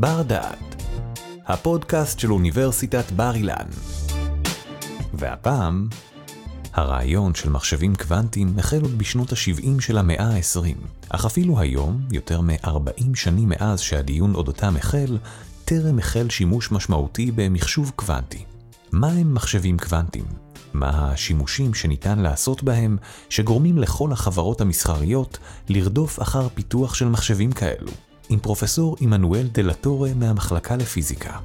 בר דעת, הפודקאסט של אוניברסיטת בר אילן. והפעם, הרעיון של מחשבים קוונטיים החל עוד בשנות ה-70 של המאה ה-20, אך אפילו היום, יותר מ-40 שנים מאז שהדיון אודותם החל, טרם החל שימוש משמעותי במחשוב קוונטי. מה הם מחשבים קוונטיים? מה השימושים שניתן לעשות בהם שגורמים לכל החברות המסחריות לרדוף אחר פיתוח של מחשבים כאלו? עם פרופסור עמנואל דלטורה מהמחלקה לפיזיקה.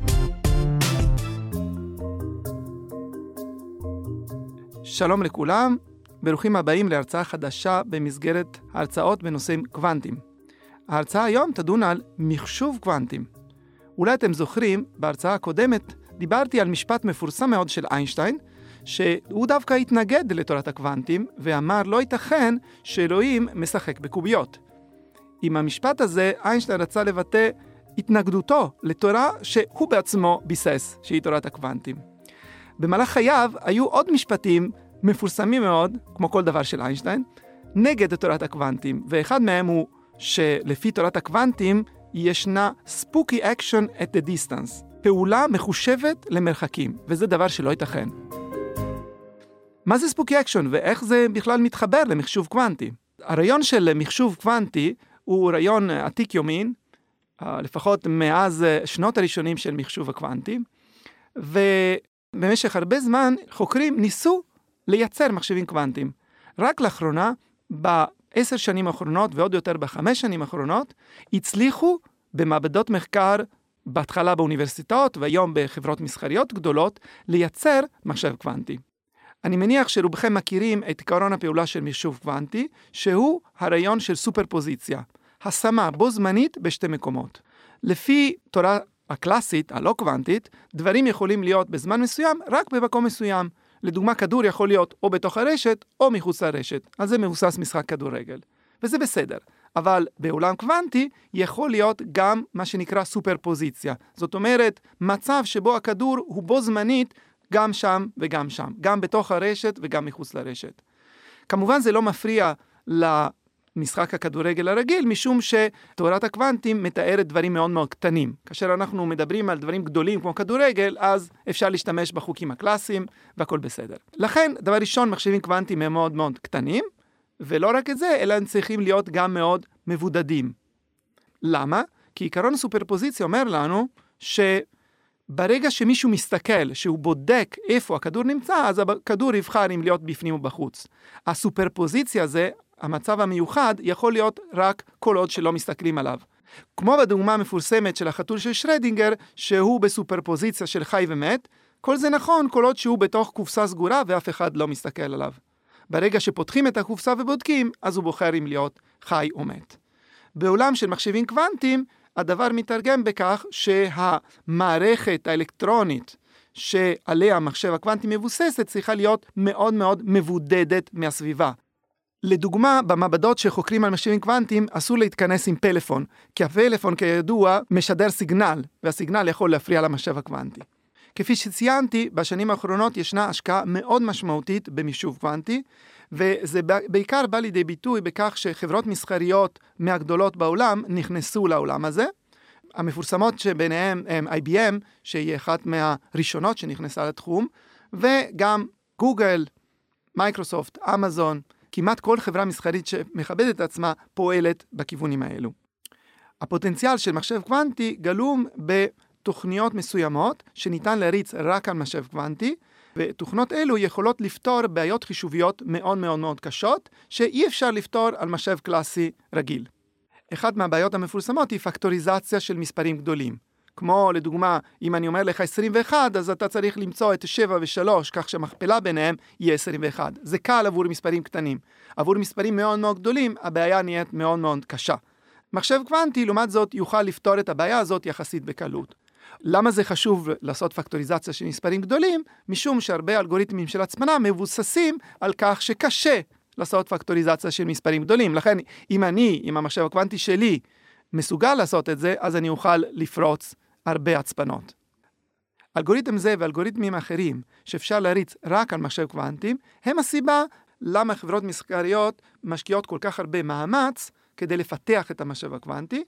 שלום לכולם, ברוכים הבאים להרצאה חדשה במסגרת הרצאות בנושאים קוונטיים. ההרצאה היום תדון על מחשוב קוונטיים. אולי אתם זוכרים, בהרצאה הקודמת דיברתי על משפט מפורסם מאוד של איינשטיין, שהוא דווקא התנגד לתורת הקוונטים, ואמר לא ייתכן שאלוהים משחק בקוביות. עם המשפט הזה, איינשטיין רצה לבטא התנגדותו לתורה שהוא בעצמו ביסס, שהיא תורת הקוונטים. במהלך חייו היו עוד משפטים מפורסמים מאוד, כמו כל דבר של איינשטיין, נגד תורת הקוונטים, ואחד מהם הוא שלפי תורת הקוונטים ישנה spooky action at the distance, פעולה מחושבת למרחקים, וזה דבר שלא ייתכן. מה זה ספוקי אקשון ואיך זה בכלל מתחבר למחשוב קוונטי? הרעיון של מחשוב קוונטי הוא רעיון עתיק יומין, אה, לפחות מאז אה, שנות הראשונים של מחשוב הקוונטי, ובמשך הרבה זמן חוקרים ניסו לייצר מחשבים קוונטיים. רק לאחרונה, בעשר שנים האחרונות ועוד יותר בחמש שנים האחרונות, הצליחו במעבדות מחקר, בהתחלה באוניברסיטאות והיום בחברות מסחריות גדולות, לייצר מחשב קוונטי. אני מניח שרובכם מכירים את עקרון הפעולה של מחשוב קוונטי, שהוא הרעיון של סופרפוזיציה, השמה בו זמנית בשתי מקומות. לפי תורה הקלאסית, הלא קוונטית, דברים יכולים להיות בזמן מסוים רק במקום מסוים. לדוגמה, כדור יכול להיות או בתוך הרשת או מחוץ לרשת. על זה מבוסס משחק כדורגל. וזה בסדר. אבל בעולם קוונטי יכול להיות גם מה שנקרא סופרפוזיציה. זאת אומרת, מצב שבו הכדור הוא בו זמנית גם שם וגם שם, גם בתוך הרשת וגם מחוץ לרשת. כמובן זה לא מפריע למשחק הכדורגל הרגיל, משום שתורת הקוונטים מתארת דברים מאוד מאוד קטנים. כאשר אנחנו מדברים על דברים גדולים כמו כדורגל, אז אפשר להשתמש בחוקים הקלאסיים והכל בסדר. לכן, דבר ראשון, מחשבים קוונטיים הם מאוד מאוד קטנים, ולא רק את זה, אלא הם צריכים להיות גם מאוד מבודדים. למה? כי עיקרון הסופרפוזיציה אומר לנו ש... ברגע שמישהו מסתכל, שהוא בודק איפה הכדור נמצא, אז הכדור יבחר אם להיות בפנים או בחוץ. הסופרפוזיציה הזה, המצב המיוחד, יכול להיות רק כל עוד שלא מסתכלים עליו. כמו בדוגמה המפורסמת של החתול של שרדינגר, שהוא בסופרפוזיציה של חי ומת, כל זה נכון כל עוד שהוא בתוך קופסה סגורה ואף אחד לא מסתכל עליו. ברגע שפותחים את הקופסה ובודקים, אז הוא בוחר אם להיות חי או מת. בעולם של מחשבים קוונטיים, הדבר מתרגם בכך שהמערכת האלקטרונית שעליה המחשב הקוונטי מבוססת צריכה להיות מאוד מאוד מבודדת מהסביבה. לדוגמה, במעבדות שחוקרים על מחשבים קוונטיים אסור להתכנס עם פלאפון, כי הפלאפון כידוע משדר סיגנל, והסיגנל יכול להפריע למחשב הקוונטי. כפי שציינתי, בשנים האחרונות ישנה השקעה מאוד משמעותית במישוב קוונטי, וזה בעיקר בא לידי ביטוי בכך שחברות מסחריות מהגדולות בעולם נכנסו לעולם הזה. המפורסמות שביניהן הם IBM, שהיא אחת מהראשונות שנכנסה לתחום, וגם גוגל, מייקרוסופט, אמזון, כמעט כל חברה מסחרית שמכבדת את עצמה פועלת בכיוונים האלו. הפוטנציאל של מחשב קוונטי גלום בתוכניות מסוימות שניתן להריץ רק על מחשב קוונטי, ותוכנות אלו יכולות לפתור בעיות חישוביות מאוד מאוד מאוד קשות, שאי אפשר לפתור על מחשב קלאסי רגיל. אחת מהבעיות המפורסמות היא פקטוריזציה של מספרים גדולים. כמו לדוגמה, אם אני אומר לך 21, אז אתה צריך למצוא את 7 ו-3, כך שהמכפלה ביניהם יהיה 21. זה קל עבור מספרים קטנים. עבור מספרים מאוד מאוד גדולים, הבעיה נהיית מאוד מאוד קשה. מחשב קוונטי, לעומת זאת, יוכל לפתור את הבעיה הזאת יחסית בקלות. למה זה חשוב לעשות פקטוריזציה של מספרים גדולים? משום שהרבה אלגוריתמים של הצפנה מבוססים על כך שקשה לעשות פקטוריזציה של מספרים גדולים. לכן, אם אני, עם המחשב הקוונטי שלי, מסוגל לעשות את זה, אז אני אוכל לפרוץ הרבה הצפנות. אלגוריתם זה ואלגוריתמים אחרים שאפשר להריץ רק על מחשב קוונטי, הם הסיבה למה חברות מסחריות משקיעות כל כך הרבה מאמץ כדי לפתח את המחשב הקוונטי,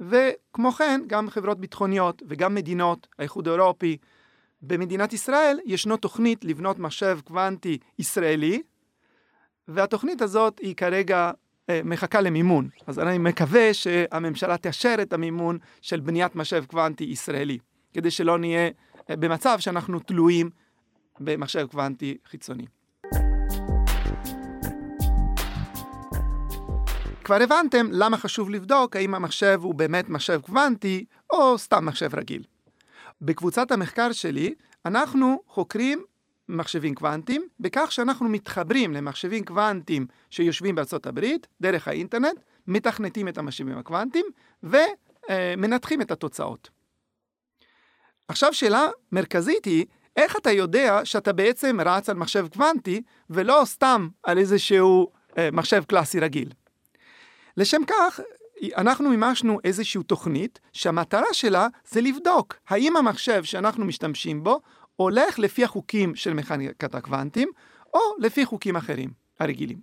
וכמו כן, גם חברות ביטחוניות וגם מדינות, האיחוד האירופי. במדינת ישראל ישנו תוכנית לבנות מחשב קוונטי ישראלי, והתוכנית הזאת היא כרגע אה, מחכה למימון. אז אני מקווה שהממשלה תאשר את המימון של בניית מחשב קוונטי ישראלי, כדי שלא נהיה אה, במצב שאנחנו תלויים במחשב קוונטי חיצוני. כבר הבנתם למה חשוב לבדוק האם המחשב הוא באמת מחשב קוונטי או סתם מחשב רגיל. בקבוצת המחקר שלי אנחנו חוקרים מחשבים קוונטיים בכך שאנחנו מתחברים למחשבים קוונטיים שיושבים בארצות הברית דרך האינטרנט, מתכנתים את המחשבים הקוונטיים ומנתחים את התוצאות. עכשיו שאלה מרכזית היא, איך אתה יודע שאתה בעצם רץ על מחשב קוונטי ולא סתם על איזשהו אה, מחשב קלאסי רגיל? לשם כך, אנחנו מימשנו איזושהי תוכנית שהמטרה שלה זה לבדוק האם המחשב שאנחנו משתמשים בו הולך לפי החוקים של מכניקת הקוונטים או לפי חוקים אחרים, הרגילים.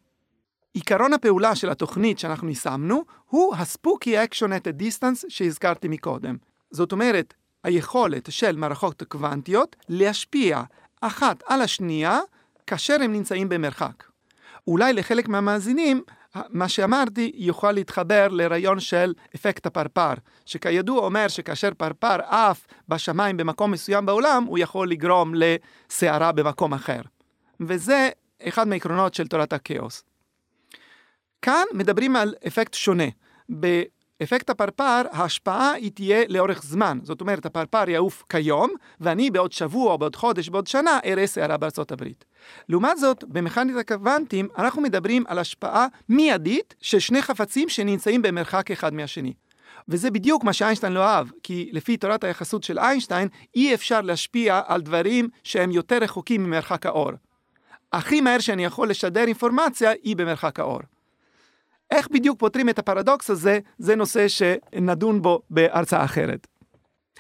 עיקרון הפעולה של התוכנית שאנחנו יישמנו הוא action at a distance שהזכרתי מקודם. זאת אומרת, היכולת של מערכות קוונטיות להשפיע אחת על השנייה כאשר הם נמצאים במרחק. אולי לחלק מהמאזינים מה שאמרתי יוכל להתחבר לרעיון של אפקט הפרפר, שכידוע אומר שכאשר פרפר עף בשמיים במקום מסוים בעולם, הוא יכול לגרום לסערה במקום אחר. וזה אחד מהעקרונות של תורת הכאוס. כאן מדברים על אפקט שונה. אפקט הפרפר, ההשפעה היא תהיה לאורך זמן. זאת אומרת, הפרפר יעוף כיום, ואני בעוד שבוע, בעוד חודש, בעוד שנה, אראה סערה בארצות הברית. לעומת זאת, במכנית הקוונטים, אנחנו מדברים על השפעה מיידית של שני חפצים שנמצאים במרחק אחד מהשני. וזה בדיוק מה שאיינשטיין לא אהב, כי לפי תורת היחסות של איינשטיין, אי אפשר להשפיע על דברים שהם יותר רחוקים ממרחק האור. הכי מהר שאני יכול לשדר אינפורמציה היא במרחק האור. איך בדיוק פותרים את הפרדוקס הזה, זה נושא שנדון בו בהרצאה אחרת.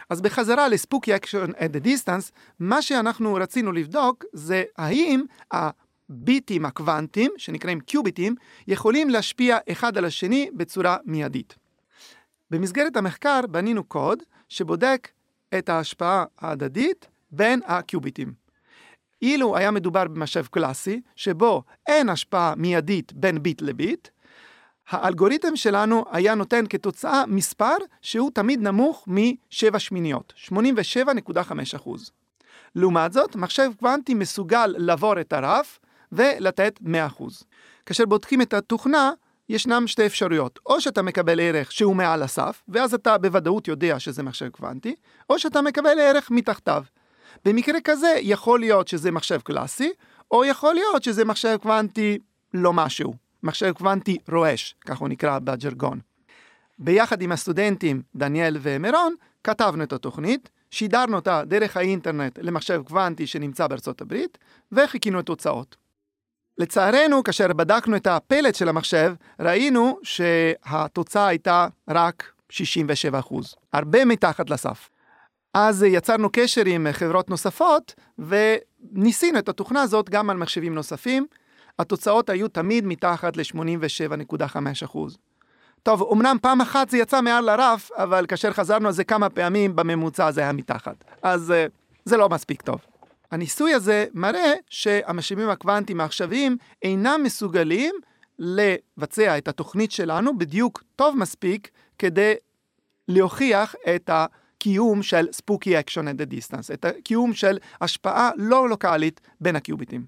אז בחזרה ל spooky action at the distance, מה שאנחנו רצינו לבדוק זה האם הביטים הקוונטיים, שנקראים קיוביטים, יכולים להשפיע אחד על השני בצורה מיידית. במסגרת המחקר בנינו קוד שבודק את ההשפעה ההדדית בין הקיוביטים. אילו היה מדובר במשאב קלאסי, שבו אין השפעה מיידית בין ביט לביט, האלגוריתם שלנו היה נותן כתוצאה מספר שהוא תמיד נמוך מ-7 שמיניות, 87.5%. לעומת זאת, מחשב קוונטי מסוגל לעבור את הרף ולתת 100%. כאשר בודקים את התוכנה, ישנם שתי אפשרויות, או שאתה מקבל ערך שהוא מעל הסף, ואז אתה בוודאות יודע שזה מחשב קוונטי, או שאתה מקבל ערך מתחתיו. במקרה כזה יכול להיות שזה מחשב קלאסי, או יכול להיות שזה מחשב קוונטי לא משהו. מחשב קוונטי רועש, כך הוא נקרא בג'רגון. ביחד עם הסטודנטים דניאל ומירון, כתבנו את התוכנית, שידרנו אותה דרך האינטרנט למחשב קוונטי שנמצא בארצות הברית, וחיכינו את תוצאות. לצערנו, כאשר בדקנו את הפלט של המחשב, ראינו שהתוצאה הייתה רק 67 הרבה מתחת לסף. אז יצרנו קשר עם חברות נוספות, וניסינו את התוכנה הזאת גם על מחשבים נוספים, התוצאות היו תמיד מתחת ל-87.5%. טוב, אמנם פעם אחת זה יצא מעל לרף, אבל כאשר חזרנו על זה כמה פעמים, בממוצע זה היה מתחת. אז uh, זה לא מספיק טוב. הניסוי הזה מראה שהמשאבים הקוונטיים העכשוויים אינם מסוגלים לבצע את התוכנית שלנו בדיוק טוב מספיק כדי להוכיח את הקיום של spooky action at the distance, את הקיום של השפעה לא לוקאלית בין הקיוביטים.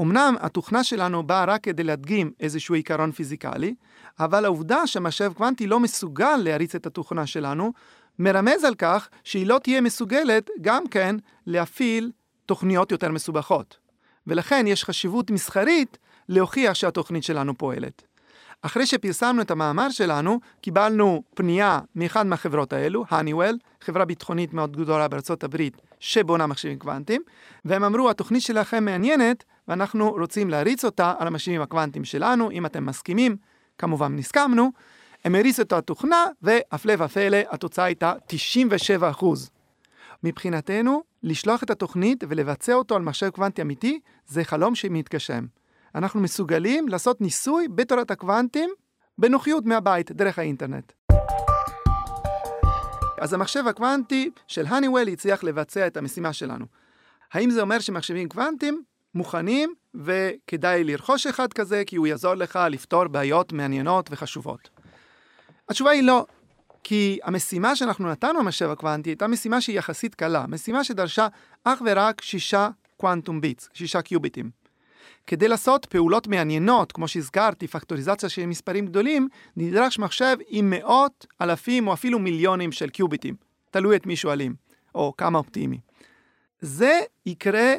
אמנם התוכנה שלנו באה רק כדי להדגים איזשהו עיקרון פיזיקלי, אבל העובדה שהמשאב קוונטי לא מסוגל להריץ את התוכנה שלנו, מרמז על כך שהיא לא תהיה מסוגלת גם כן להפעיל תוכניות יותר מסובכות. ולכן יש חשיבות מסחרית להוכיח שהתוכנית שלנו פועלת. אחרי שפרסמנו את המאמר שלנו, קיבלנו פנייה מאחד מהחברות האלו, הניוול, חברה ביטחונית מאוד גדולה בארצות הברית, שבונה מחשבים קוונטיים, והם אמרו, התוכנית שלכם מעניינת, ואנחנו רוצים להריץ אותה על המחשבים הקוונטיים שלנו, אם אתם מסכימים, כמובן נסכמנו. הם הריצו את התוכנה, והפלא ופלא, התוצאה הייתה 97 מבחינתנו, לשלוח את התוכנית ולבצע אותו על מחשב קוונטי אמיתי, זה חלום שמתגשם. אנחנו מסוגלים לעשות ניסוי בתורת הקוונטים בנוחיות מהבית, דרך האינטרנט. אז המחשב הקוונטי של הניוול הצליח לבצע את המשימה שלנו. האם זה אומר שמחשבים קוונטיים מוכנים וכדאי לרכוש אחד כזה כי הוא יעזור לך לפתור בעיות מעניינות וחשובות? התשובה היא לא, כי המשימה שאנחנו נתנו במחשב הקוונטי הייתה משימה שהיא יחסית קלה, משימה שדרשה אך ורק שישה קוונטום ביטס, שישה קיוביטים. כדי לעשות פעולות מעניינות, כמו שהזכרתי, פקטוריזציה של מספרים גדולים, נדרש מחשב עם מאות, אלפים או אפילו מיליונים של קיוביטים. תלוי את מי שואלים, או כמה אופטימי. זה יקרה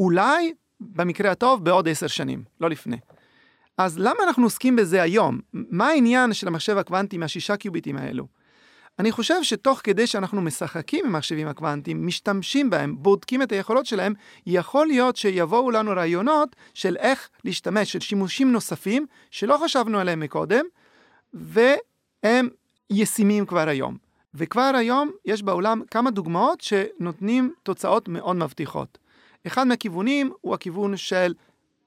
אולי, במקרה הטוב, בעוד עשר שנים, לא לפני. אז למה אנחנו עוסקים בזה היום? מה העניין של המחשב הקוונטי מהשישה קיוביטים האלו? אני חושב שתוך כדי שאנחנו משחקים עם מחשבים הקוונטיים, משתמשים בהם, בודקים את היכולות שלהם, יכול להיות שיבואו לנו רעיונות של איך להשתמש, של שימושים נוספים שלא חשבנו עליהם מקודם, והם ישימים כבר היום. וכבר היום יש בעולם כמה דוגמאות שנותנים תוצאות מאוד מבטיחות. אחד מהכיוונים הוא הכיוון של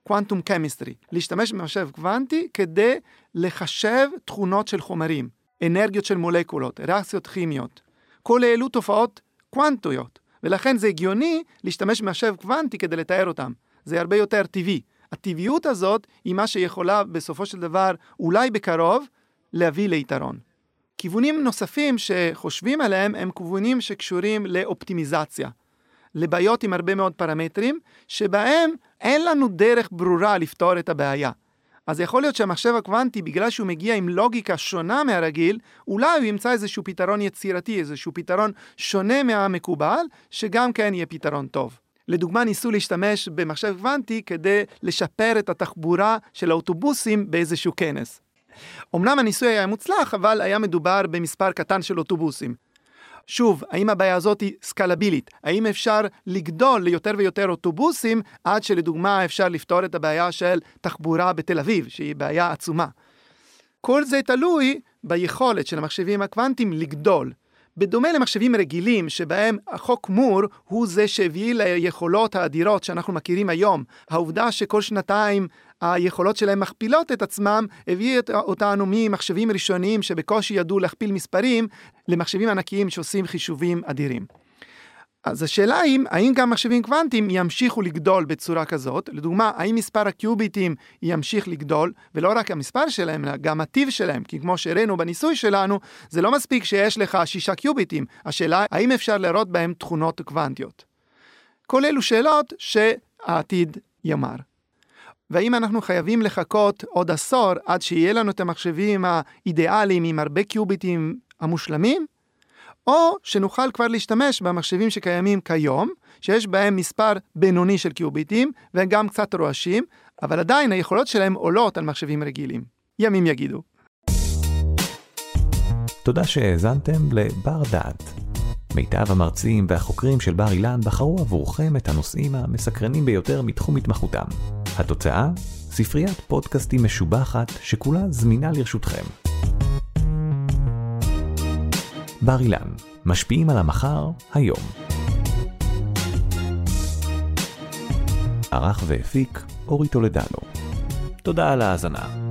קוונטום קמיסטרי, להשתמש במחשב קוונטי כדי לחשב תכונות של חומרים, אנרגיות של מולקולות, ריאקציות כימיות. כל אלו תופעות קוונטויות, ולכן זה הגיוני להשתמש במחשב קוונטי כדי לתאר אותם. זה הרבה יותר טבעי. הטבעיות הזאת היא מה שיכולה בסופו של דבר, אולי בקרוב, להביא ליתרון. כיוונים נוספים שחושבים עליהם הם כיוונים שקשורים לאופטימיזציה. לבעיות עם הרבה מאוד פרמטרים, שבהם אין לנו דרך ברורה לפתור את הבעיה. אז יכול להיות שהמחשב הקוונטי, בגלל שהוא מגיע עם לוגיקה שונה מהרגיל, אולי הוא ימצא איזשהו פתרון יצירתי, איזשהו פתרון שונה מהמקובל, שגם כן יהיה פתרון טוב. לדוגמה, ניסו להשתמש במחשב קוונטי כדי לשפר את התחבורה של האוטובוסים באיזשהו כנס. אמנם הניסוי היה מוצלח, אבל היה מדובר במספר קטן של אוטובוסים. שוב, האם הבעיה הזאת היא סקלבילית? האם אפשר לגדול ליותר ויותר אוטובוסים עד שלדוגמה אפשר לפתור את הבעיה של תחבורה בתל אביב, שהיא בעיה עצומה? כל זה תלוי ביכולת של המחשבים הקוונטיים לגדול. בדומה למחשבים רגילים, שבהם החוק מור הוא זה שהביא ליכולות האדירות שאנחנו מכירים היום. העובדה שכל שנתיים היכולות שלהם מכפילות את עצמם, הביא אותנו ממחשבים ראשוניים שבקושי ידעו להכפיל מספרים, למחשבים ענקיים שעושים חישובים אדירים. אז השאלה היא, האם גם מחשבים קוונטיים ימשיכו לגדול בצורה כזאת? לדוגמה, האם מספר הקיוביטים ימשיך לגדול, ולא רק המספר שלהם, אלא גם הטיב שלהם, כי כמו שהראינו בניסוי שלנו, זה לא מספיק שיש לך שישה קיוביטים, השאלה האם אפשר לראות בהם תכונות קוונטיות. כל אלו שאלות שהעתיד יאמר. והאם אנחנו חייבים לחכות עוד עשור עד שיהיה לנו את המחשבים האידיאליים עם הרבה קיוביטים המושלמים? או שנוכל כבר להשתמש במחשבים שקיימים כיום, שיש בהם מספר בינוני של קיוביטים, והם גם קצת רועשים, אבל עדיין היכולות שלהם עולות על מחשבים רגילים. ימים יגידו. תודה שהאזנתם לבר דעת. מיטב המרצים והחוקרים של בר אילן בחרו עבורכם את הנושאים המסקרנים ביותר מתחום התמחותם. התוצאה? ספריית פודקאסטים משובחת שכולה זמינה לרשותכם. בר אילן, משפיעים על המחר, היום. ערך והפיק אורי טולדנו. תודה על ההאזנה.